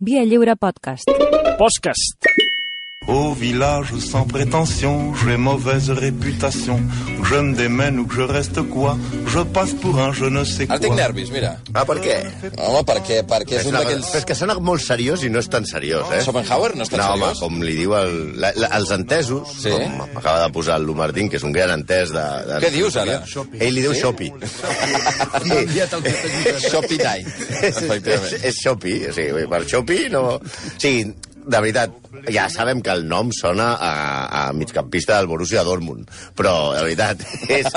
Via Lliure Podcast. Podcast. Au village sans prétention, j'ai mauvaise réputation. Que je me démène ou que je reste quoi, je passe pour un je ne sais quoi. Ara tinc nervis, mira. Ah, per què? Home, perquè, perquè és un no, d'aquells... però és que sona molt seriós i no és tan seriós, eh? Schopenhauer no és tan no, home, seriós? com li diu el, la, la, els entesos, Sí. com acaba de posar el Lu Martín, que és un gran entès de... de Què dius, ara? Ell li diu Sí? Xopi. Shoppy Night, és, és, és Xopi, o sigui, per Xopi no... O sigui, de veritat, ja sabem que el nom sona a, a migcampista del Borussia Dortmund, però, de veritat, és,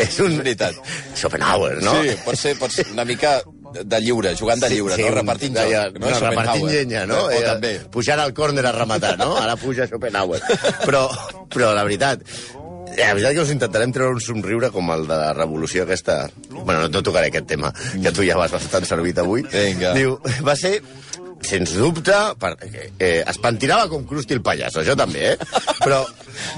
és un... Veritat. Schopenhauer, no? Sí, pot ser, pot ser una mica de lliure, jugant de lliure, no? un- Repartint deia, joc, no, repartint Schopenhauer. llenya, no? O, Eh, també. Pujant al córner a rematar, no? Ara puja Schopenhauer. Però, però la veritat, la veritat que us intentarem treure un somriure com el de la revolució aquesta... Bueno, no, no tocaré aquest tema, que tu ja vas bastant servit avui. Vinga. Diu, va ser sens dubte, per, eh, es pentinava com Krusty el pallasso, això també, eh? Però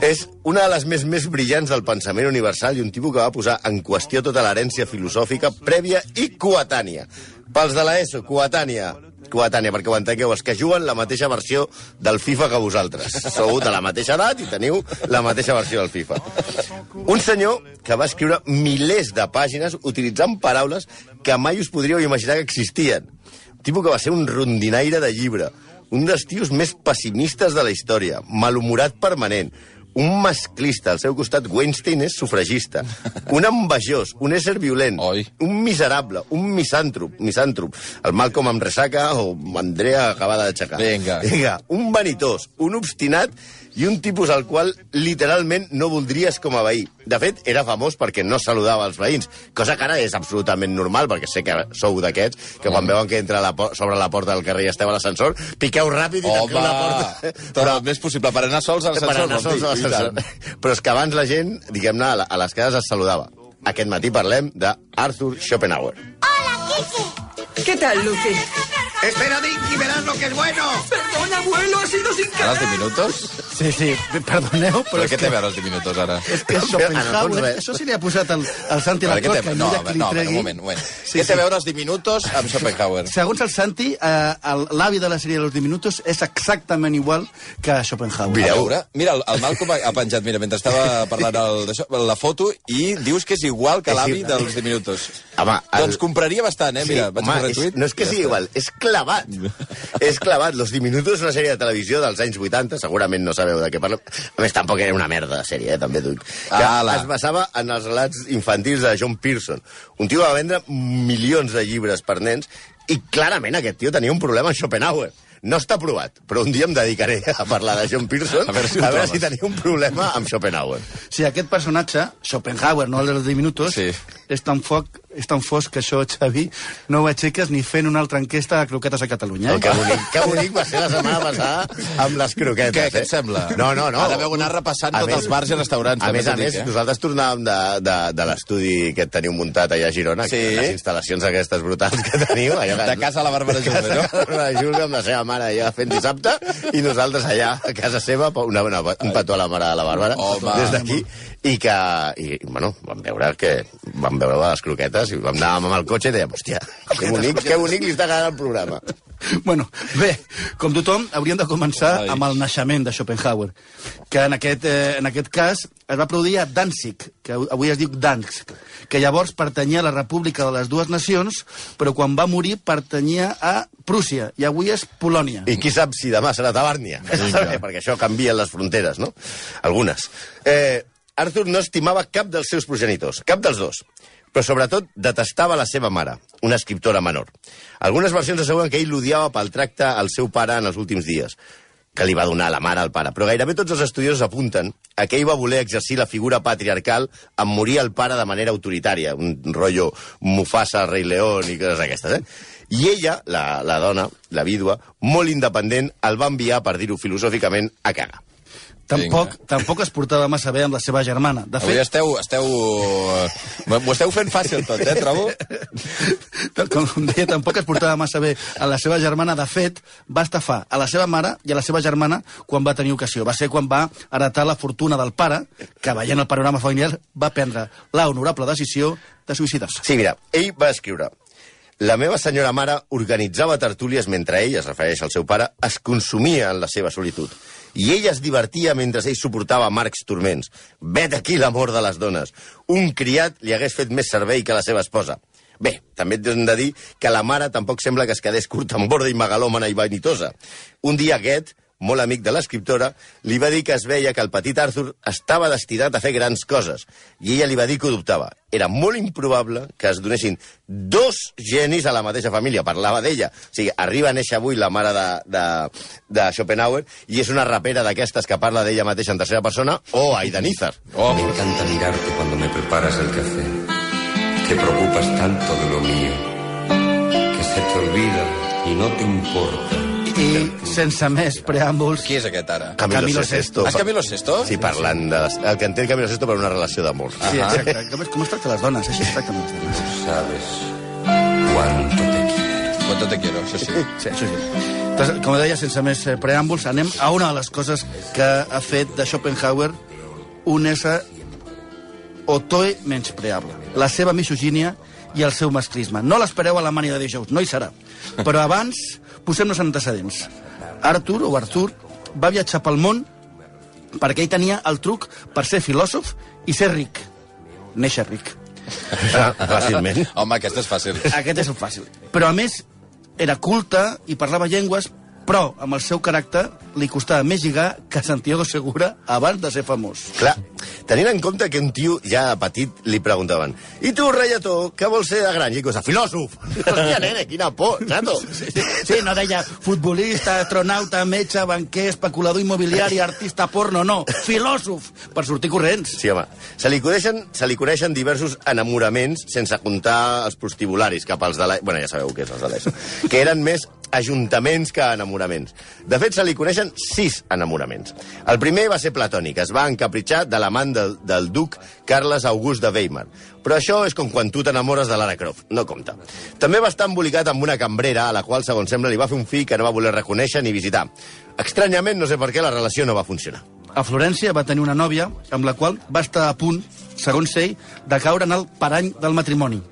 és una de les més més brillants del pensament universal i un tipus que va posar en qüestió tota l'herència filosòfica prèvia i coetània. Pels de l'ESO, coetània, coetània, perquè ho entengueu, els que juguen la mateixa versió del FIFA que vosaltres. Sou de la mateixa edat i teniu la mateixa versió del FIFA. Un senyor que va escriure milers de pàgines utilitzant paraules que mai us podríeu imaginar que existien. Tipus que va ser un rondinaire de llibre, un dels tios més pessimistes de la història, malhumorat permanent, un masclista, al seu costat Weinstein és sufragista, un envejós, un ésser violent, Oi. un miserable, un misàntrop, misàntrop, el Malcolm amb ressaca o Andrea acabada d'aixecar. Vinga. Vinga, un vanitós, un obstinat i un tipus al qual literalment no voldries com a veí. De fet, era famós perquè no saludava els veïns, cosa que ara és absolutament normal, perquè sé que sou d'aquests, que quan veuen que entra a la sobre la porta del carrer i esteu a l'ascensor, piqueu ràpid i tanqueu Home, la porta. tot el més possible, per anar sols a per l'ascensor. anar sols a l'ascensor. Però és que abans la gent, diguem-ne, a, les cases es saludava. Aquest matí parlem d'Arthur Schopenhauer. ¿Qué tal, Lucy? Espera, Dick, y verás lo que es bueno. Perdón, abuelo, ha sido sin Ara els diminutos? Sí, sí, perdoneu, però, Però és què té que... a veure els diminutos, ara? És que el fons, Schopenhauer, res. això se li ha posat al, al Santi Però la què cos, té... que No, mira que li no, tregui. un moment, un moment. Sí, què té sí. a veure els diminutos amb Schopenhauer? Segons el Santi, eh, el- l'avi de la sèrie de los diminutos és exactament igual que Schopenhauer. A veure, mira, el, el Malcolm ha, ha penjat, mira, mentre estava parlant el, d'això, la foto, i dius que és igual que l'avi dels diminutos. Home, el- Doncs compraria bastant, eh? Mira, vaig home, fer és, retuit. no és que sigui igual, és clavat. és clavat. Los Diminutos és una sèrie de televisió dels anys 80, segurament no sabeu de què parlem. A més, tampoc era una merda de sèrie, eh, també t'ho dic. Que Ala. es basava en els relats infantils de John Pearson. Un tio que va vendre milions de llibres per nens i clarament aquest tio tenia un problema amb Schopenhauer. No està provat, però un dia em dedicaré a parlar de John Pearson A veure si a veure si tenia un problema amb Schopenhauer. Si aquest personatge, Schopenhauer, no el dels diminutos, Sí. és tan foc, és tan fosc que això, Xavi, no ho aixeques ni fent una altra enquesta de croquetes a Catalunya. Oh, Eh? que bonic, que bonic va ser la setmana passada amb les croquetes. Què, què eh? et sembla? No, no, no. Ara veu anar repassant A tots més- els bars i restaurants, A més a més, eh? nosaltres tornàvem de, de, de l'estudi que teniu muntat allà a Girona, Sí. que les instal·lacions aquestes brutals que teniu. Que, De casa a la Bàrbara Julve, casa no? a la Bàrbara Julve, amb la seva mare allà fent dissabte, i nosaltres allà a casa seva, una, una, un petó a la mare de la Bàrbara, Home. des d'aquí, i que, i, bueno, vam veure que vam veure les croquetes i vam anar amb el cotxe i dèiem, hòstia, que bonic, que bonic li està quedant el programa. Bueno, bé, com tothom, hauríem de començar Ai. amb el naixement de Schopenhauer, que en aquest, eh, en aquest cas es va produir a Danzig, que avui es diu Dansk, que llavors pertanyia a la República de les Dues Nacions, però quan va morir pertanyia a Prússia, i avui és Polònia. I qui sap si demà serà Tabàrnia? Perquè això canvia les fronteres, no? Algunes. Eh, Arthur no estimava cap dels seus progenitors, cap dels dos. Però sobretot detestava la seva mare, una escriptora menor. Algunes versions asseguren que ell l'odiava pel tracte al seu pare en els últims dies que li va donar la mare al pare. Però gairebé tots els estudiosos apunten a que ell va voler exercir la figura patriarcal en morir el pare de manera autoritària, un rotllo Mufasa, Rei León i coses d'aquestes, eh? I ella, la, la dona, la vídua, molt independent, el va enviar, per dir-ho filosòficament, a cagar. Tampoc, tampoc es portava massa bé amb la seva germana. De Avui fet, esteu... esteu eh, M'ho esteu fent fàcil tot, eh, trobo? com deia, tampoc es portava massa bé a la seva germana. De fet, va estafar a la seva mare i a la seva germana quan va tenir ocasió. Va ser quan va heretar la fortuna del pare, que veient el panorama familiar va prendre la honorable decisió de suïcidar-se. Sí, mira, ell va escriure La meva senyora mare organitzava tertúlies mentre ell, es refereix al seu pare, es consumia en la seva solitud. I ella es divertia mentre ell suportava amargs turments. Vet aquí l'amor de les dones. Un criat li hagués fet més servei que la seva esposa. Bé, també hem de dir que la mare tampoc sembla que es quedés curta en borda i megalòmana i vanitosa. Un dia aquest, molt amic de l'escriptora, li va dir que es veia que el petit Arthur estava destinat a fer grans coses. I ella li va dir que ho dubtava. Era molt improbable que es donessin dos genis a la mateixa família. Parlava d'ella. O sigui, arriba a néixer avui la mare de, de, de Schopenhauer i és una rapera d'aquestes que parla d'ella mateixa en tercera persona o Aida Nizar. Oh, Me encanta mirarte cuando me preparas el café. Te preocupas tanto de lo mío que se te olvida y no te importa. I sense més preàmbuls, qui és aquest ara? Camilo, Camilo Sesto. És Camilo Sesto? Sí, parlant de... Les, el que entén Camilo Sesto per una relació d'amor. Sí, exacte. Com, es, com es tracta les dones? Així es tracten les dones. Sabes cuánto te quiero. Cuánto te quiero, això sí. Sí, això sí. Entonces, com deia, sense més eh, preàmbuls, anem a una de les coses que ha fet de Schopenhauer un ésser otoe menyspreable. La seva misogínia i el seu masclisme. No l'espereu a la mani de dijous, no hi serà. Però abans, posem-nos en antecedents. Arthur, o Arthur, va viatjar pel món perquè ell tenia el truc per ser filòsof i ser ric. Néixer ric. Fàcilment. Home, aquest és fàcil. Aquest és el fàcil. Però, a més, era culte i parlava llengües, però amb el seu caràcter li costava més lligar que Santiago Segura abans de ser famós. Clar, tenint en compte que un tio ja petit li preguntaven i tu, reietó, què vols ser de gran? I cosa, filòsof! Hòstia, nene, quina por, nato! Sí, no deia futbolista, astronauta, metge, banquer, especulador immobiliari, artista porno, no, filòsof, per sortir corrents. Sí, home. Se li, coneixen, se li coneixen diversos enamoraments sense comptar els prostibularis cap als de l'ESO. Bueno, ja sabeu què és els de l'ESO. Que eren més ajuntaments que enamoraments. De fet, se li coneixen sis enamoraments. El primer va ser platònic. Es va encapritxar de l'amant del, del duc Carles August de Weimar. Però això és com quan tu t'enamores de Lara Croft. No compta. També va estar embolicat amb una cambrera a la qual, segons sembla, li va fer un fill que no va voler reconèixer ni visitar. Estranyament, no sé per què, la relació no va funcionar. A Florència va tenir una nòvia amb la qual va estar a punt, segons ell, de caure en el parany del matrimoni.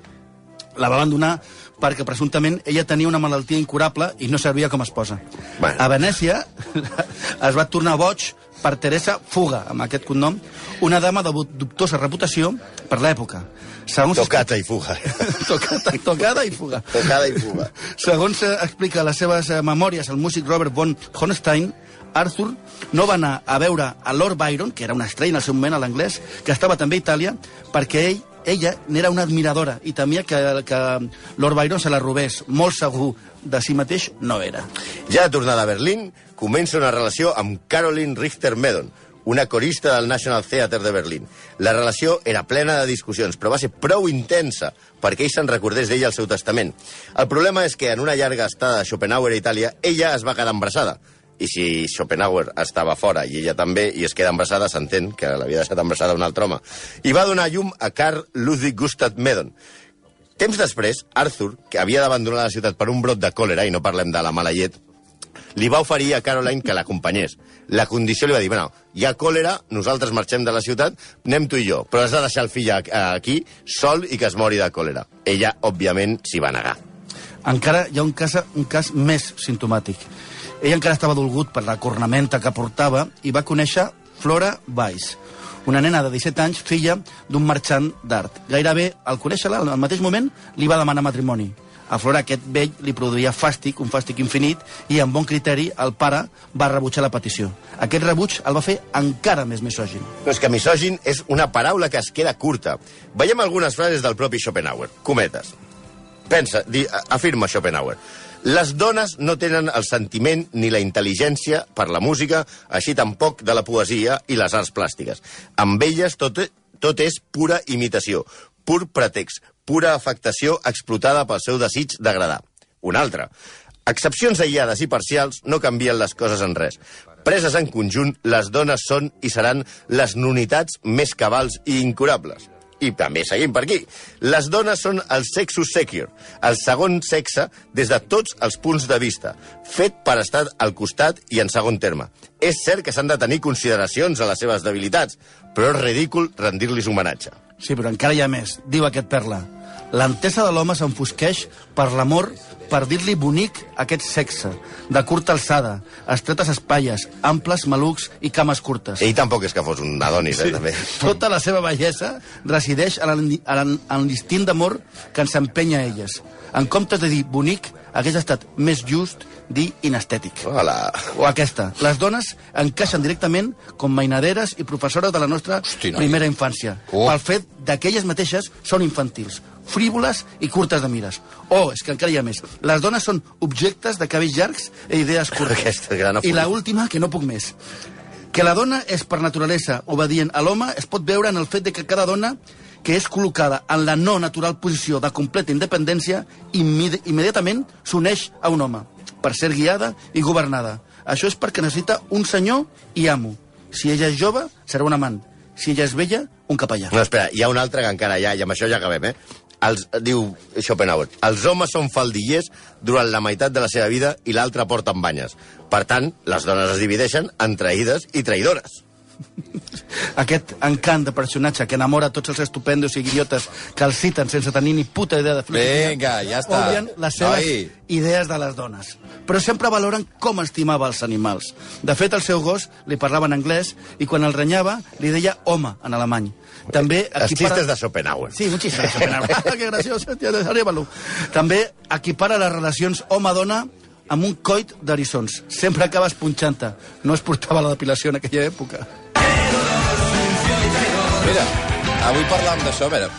La va abandonar perquè presumptament ella tenia una malaltia incurable i no servia com a esposa. Bueno. A Venècia es va tornar boig per Teresa Fuga, amb aquest cognom, una dama de dubtosa reputació per l'època. Segons Tocata i fuga. tocada, tocada i fuga. Tocada i fuga. Segons explica les seves eh, memòries el músic Robert von Honstein, Arthur no va anar a veure a Lord Byron, que era una estrella en el seu moment a l'anglès, que estava també a Itàlia, perquè ell ella n'era una admiradora i temia que, que Lord Byron se la robés. Molt segur de si mateix no era. Ja tornada a Berlín, comença una relació amb Caroline Richter Medon, una corista del National Theatre de Berlín. La relació era plena de discussions, però va ser prou intensa perquè ell se'n recordés d'ella al seu testament. El problema és que en una llarga estada de Schopenhauer a Itàlia, ella es va quedar embarassada. I si Schopenhauer estava fora i ella també, i es queda embarassada, s'entén que l'havia deixat embarassada un altre home. I va donar llum a Carl Ludwig Gustav Medon. Temps després, Arthur, que havia d'abandonar la ciutat per un brot de còlera, i no parlem de la mala llet, li va oferir a Caroline que l'acompanyés. La condició li va dir, bueno, hi ha còlera, nosaltres marxem de la ciutat, anem tu i jo, però has de deixar el fill aquí, sol, i que es mori de còlera. Ella, òbviament, s'hi va negar. Encara hi ha un cas, un cas més simptomàtic. Ell encara estava dolgut per la cornamenta que portava i va conèixer Flora Weiss, una nena de 17 anys, filla d'un marxant d'art. Gairebé, al conèixer-la, al mateix moment, li va demanar matrimoni. A Flora aquest vell li produïa fàstic, un fàstic infinit, i amb bon criteri el pare va rebutjar la petició. Aquest rebuig el va fer encara més misògin. Però és que misògin és una paraula que es queda curta. Veiem algunes frases del propi Schopenhauer. Cometes. Pensa, di, afirma Schopenhauer. Les dones no tenen el sentiment ni la intel·ligència per la música, així tampoc de la poesia i les arts plàstiques. Amb elles tot, tot és pura imitació, pur pretext, pura afectació explotada pel seu desig d'agradar. Un altre. Excepcions aïllades i parcials no canvien les coses en res. Preses en conjunt, les dones són i seran les nunitats més cabals i incurables. I també seguim per aquí. Les dones són el sexus secure, el segon sexe des de tots els punts de vista, fet per estar al costat i en segon terme. És cert que s'han de tenir consideracions a les seves debilitats, però és ridícul rendir-los homenatge. Sí, però encara hi ha més. Diu aquest perla. L'entesa de l'home s'enfosqueix per l'amor per dir-li bonic a aquest sexe, de curta alçada, estretes espatlles, amples malucs i cames curtes. Ell tampoc és que fos un Adonis, eh, també. Tota la seva bellesa resideix en l'instint d'amor que ens empenya a elles. En comptes de dir bonic, hagués estat més just dir inestètic. Hola. O aquesta. Les dones encaixen directament com mainaderes i professores de la nostra Hosti, primera infància. Oh. Pel fet d'aquelles mateixes són infantils, frívoles i curtes de mires. O, és que encara hi ha més, les dones són objectes de cabells llargs i idees curtes. Aquesta gran I la última, que no puc més. Que la dona és per naturalesa obedient a l'home es pot veure en el fet de que cada dona que és col·locada en la no natural posició de completa independència immedi immediatament s'uneix a un home per ser guiada i governada. Això és perquè necessita un senyor i amo. Si ella és jove, serà un amant. Si ella és vella, un capellà. No, espera, hi ha un altre que encara hi ha, i amb això ja acabem, eh? Els, diu Schopenhauer, els homes són faldillers durant la meitat de la seva vida i l'altre porten banyes. Per tant, les dones es divideixen en traïdes i traïdores. Aquest encant de personatge que enamora tots els estupendos i idiotes que el citen sense tenir ni puta idea de filosofia. Vinga, ja està. Obvien les seves Noi. idees de les dones. Però sempre valoren com estimava els animals. De fet, el seu gos li parlava en anglès i quan el renyava li deia home en alemany. També Els xistes de Schopenhauer. Sí, un xiste de Schopenhauer. que graciós, tia, desarriba-lo. També equipara les relacions home-dona amb un coit d'eriçons. Sempre acabes punxant-te. No es portava la depilació en aquella època. Mira, avui parlàvem d'això, a veure.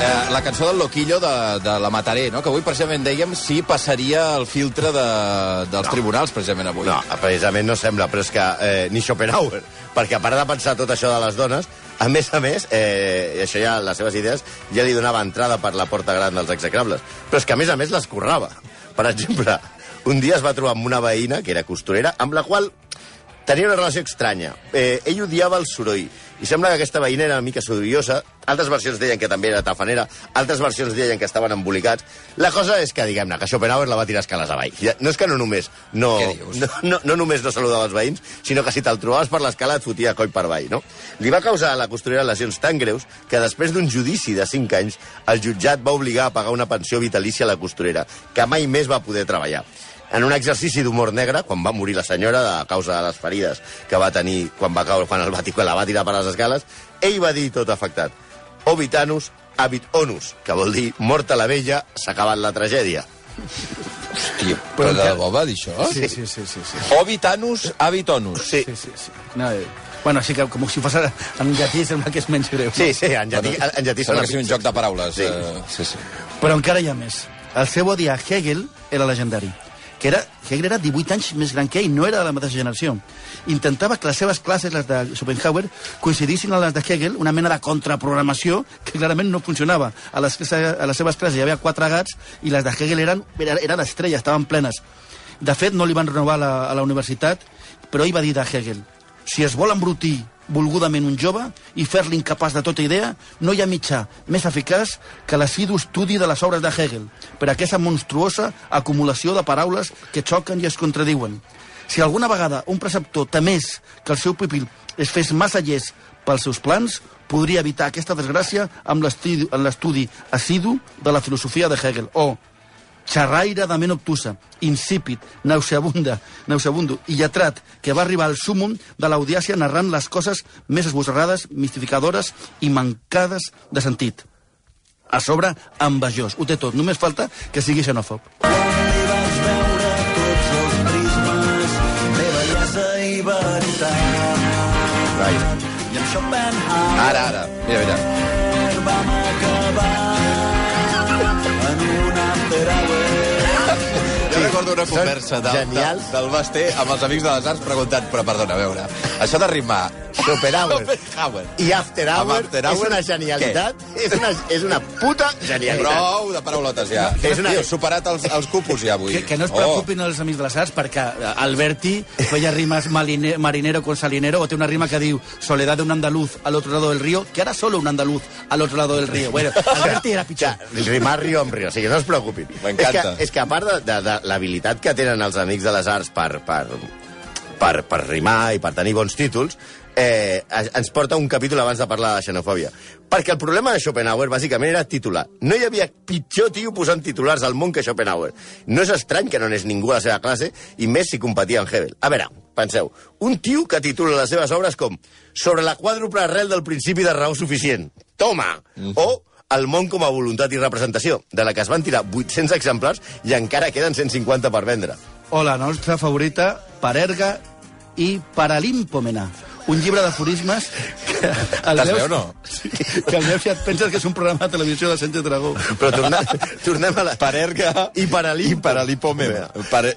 Eh, la cançó del Loquillo de, de la Mataré, no? que avui precisament dèiem si passaria el filtre de, dels no. tribunals, precisament avui. No, precisament no sembla, però és que eh, ni Schopenhauer, perquè a part de pensar tot això de les dones, a més a més, eh, i això ja, les seves idees, ja li donava entrada per la porta gran dels execrables, però és que a més a més les currava. Per exemple, un dia es va trobar amb una veïna, que era costurera, amb la qual tenia una relació estranya. Eh, ell odiava el soroll, i sembla que aquesta veïna era una mica sorollosa. Altres versions deien que també era tafanera, altres versions deien que estaven embolicats. La cosa és que, diguem-ne, que Schopenhauer la va tirar escales avall. Ja, No és que no només no, no, no, no només no saludava els veïns, sinó que si te'l trobaves per l'escala et fotia coll per avall, no? Li va causar a la costurera lesions tan greus que després d'un judici de 5 anys, el jutjat va obligar a pagar una pensió vitalícia a la costurera, que mai més va poder treballar. En un exercici d'humor negre, quan va morir la senyora a causa de les ferides que va tenir quan, va caure, quan el va, quan la va tirar per les escales, ell va dir tot afectat. Ovitanus habit onus, que vol dir morta la vella, s'ha acabat la tragèdia. Hòstia, però de debò va dir això? Sí, sí, sí, sí. sí. Ovitanus avitonus. Sí, Sí, sí, sí. No, eh, bueno, sí que com si fos en llatí sembla que és menys greu. sí, sí en llatí, en llatí Sembla que sigui un joc de paraules. Sí. eh, sí, sí. Però encara hi ha més. El seu odi a Hegel era legendari. Que era, Hegel era 18 anys més gran que ell, no era de la mateixa generació. Intentava que les seves classes, les de Schopenhauer, coincidissin amb les de Hegel, una mena de contraprogramació que clarament no funcionava. A les, a les seves classes hi havia quatre gats i les de Hegel eren, eren, estrelles, estaven plenes. De fet, no li van renovar la, a la universitat, però ell va dir de Hegel si es vol embrutir volgudament un jove i fer-li incapaç de tota idea, no hi ha mitjà més eficaç que l'assidu estudi de les obres de Hegel per aquesta monstruosa acumulació de paraules que xoquen i es contradiuen. Si alguna vegada un preceptor temés que el seu pupil es fes massa llest pels seus plans, podria evitar aquesta desgràcia amb l'estudi assidu de la filosofia de Hegel. O, xerraire de ment obtusa, insípid, nauseabunda, nauseabundo i lletrat, que va arribar al súmum de l'audiència narrant les coses més esbossarrades, mistificadores i mancades de sentit. A sobre, envejós. Ho té tot. Només falta que sigui xenòfob. Ara, ara. Mira, mira. Jo recordo una conversa del, del, del Basté amb els amics de les arts preguntant, però perdona, a veure, això de rimar... Schopenhauer. Schopenhauer. I After Hour, After Hour, és una genialitat, és una, és una puta genialitat. Prou de paraulotes, ja. És una- Tio, superat els, els cupos, ja, avui. Que, que no es preocupin els amics de les arts, perquè eh, Alberti feia rimes maline, marinero con salinero, o té una rima que diu soledad de un andaluz al otro lado del río, que ara solo un andaluz al otro lado del río. Bueno, Alberti era pitjor. Ja, rimar rio amb rio, o sigui, no es preocupin. M'encanta. És que, és que a part de, de, de l'habilitat l'habilitat que tenen els amics de les arts per, per, per, per rimar i per tenir bons títols, eh, ens porta un capítol abans de parlar de xenofòbia. Perquè el problema de Schopenhauer, bàsicament, era titular. No hi havia pitjor tio posant titulars al món que Schopenhauer. No és estrany que no n'és ningú a la seva classe, i més si competia amb Hebel. A veure, penseu, un tio que titula les seves obres com Sobre la quàdruple arrel del principi de raó suficient. Toma! O el món com a voluntat i representació, de la que es van tirar 800 exemplars i encara queden 150 per vendre. O la nostra favorita, Parerga i Paralimpomena. Un llibre d'aforismes que... el veus- veu, no? Sí, que el veus i et penses que és un programa de televisió de Sánchez Dragó. Però tornem, tornem a la... Parerga I paralí... i paralipòmena. Pare...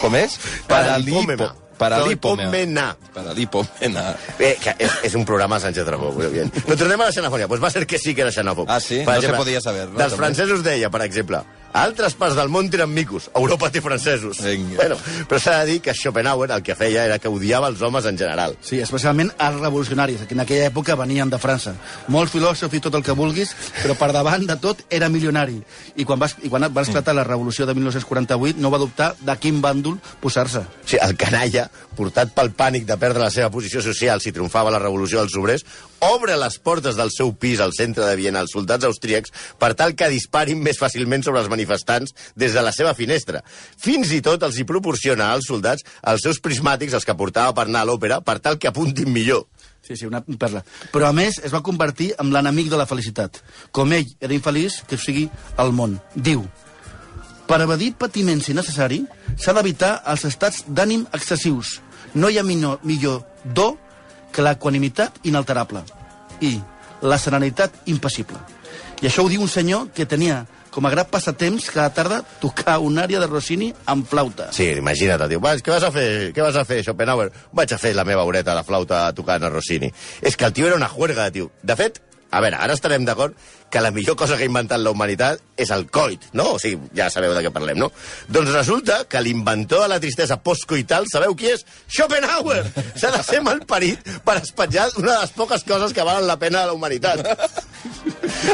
Com és? Paralipòmena. Paralipòmena. Paralipòmena. Bé, que és, és un programa de Sánchez Dragó, bé. Però tornem a la xenofònia. Pues va ser que sí que era xenòfob. Ah, sí? Per No se podia saber, no, Dels també. francesos deia, per exemple, a altres parts del món tenen micos, Europa té francesos. Vinga. Bueno, però s'ha de dir que Schopenhauer el que feia era que odiava els homes en general. Sí, especialment els revolucionaris, que en aquella època venien de França. Molt filòsof i tot el que vulguis, però per davant de tot era milionari. I quan va, i quan va esclatar la revolució de 1948 no va dubtar de quin bàndol posar-se. O sigui, el canalla, portat pel pànic de perdre la seva posició social si triomfava la revolució dels obrers, obre les portes del seu pis al centre de Viena als soldats austríacs per tal que disparin més fàcilment sobre els manifestants des de la seva finestra. Fins i tot els hi proporciona als soldats els seus prismàtics, els que portava per anar a l'òpera, per tal que apuntin millor. Sí, sí, una perla. Però, a més, es va convertir en l'enemic de la felicitat. Com ell era infeliç, que sigui el món. Diu, per evadir patiments innecessari, s'ha d'evitar els estats d'ànim excessius. No hi ha millor, millor do que l'equanimitat inalterable i la serenitat impassible. I això ho diu un senyor que tenia com a gran passatemps cada tarda tocar una àrea de Rossini amb flauta. Sí, imagina't, diu, "Vas, què vas a fer? Què vas a fer, Schopenhauer? Vaig a fer la meva horeta de flauta tocant a Rossini. És que el tio era una juerga, tio. De fet, a veure, ara estarem d'acord que la millor cosa que ha inventat la humanitat és el coit, no? O sigui, ja sabeu de què parlem, no? Doncs resulta que l'inventor de la tristesa postcoital, sabeu qui és? Schopenhauer! S'ha de ser malparit per espatllar una de les poques coses que valen la pena de la humanitat.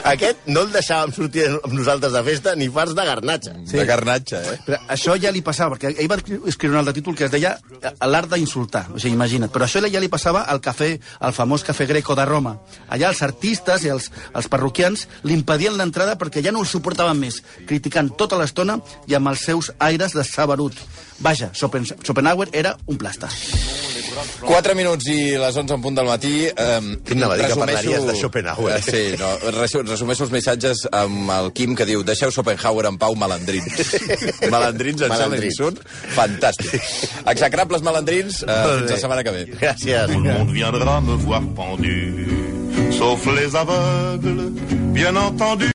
Aquest no el deixàvem sortir amb nosaltres de festa ni farts de garnatxa. Sí. De carnatge, eh? Però això ja li passava, perquè ell va escriure un altre títol que es deia L'art d'insultar, o sigui, imagina't. Però això ja li passava al cafè, al famós cafè greco de Roma. Allà els artistes i els, els parroquians li impedien l'entrada perquè ja no el suportaven més, criticant tota l'estona i amb els seus aires de saberut. Vaja, Schopen- Schopenhauer era un plasta. 4 minuts i les 11 en punt del matí. Eh, anava a dir que parlaries de Schopenhauer. Eh, sí, no, resu- resumeixo els missatges amb el Quim que diu deixeu Schopenhauer en pau, malandrins. malandrins, em sembla Malandrins. insult. Fantàstic. Execrables malandrins, eh, fins la setmana que ve. Gràcies. Tout le monde viendra me voir pendu, sauf les aveugles, bien entendu.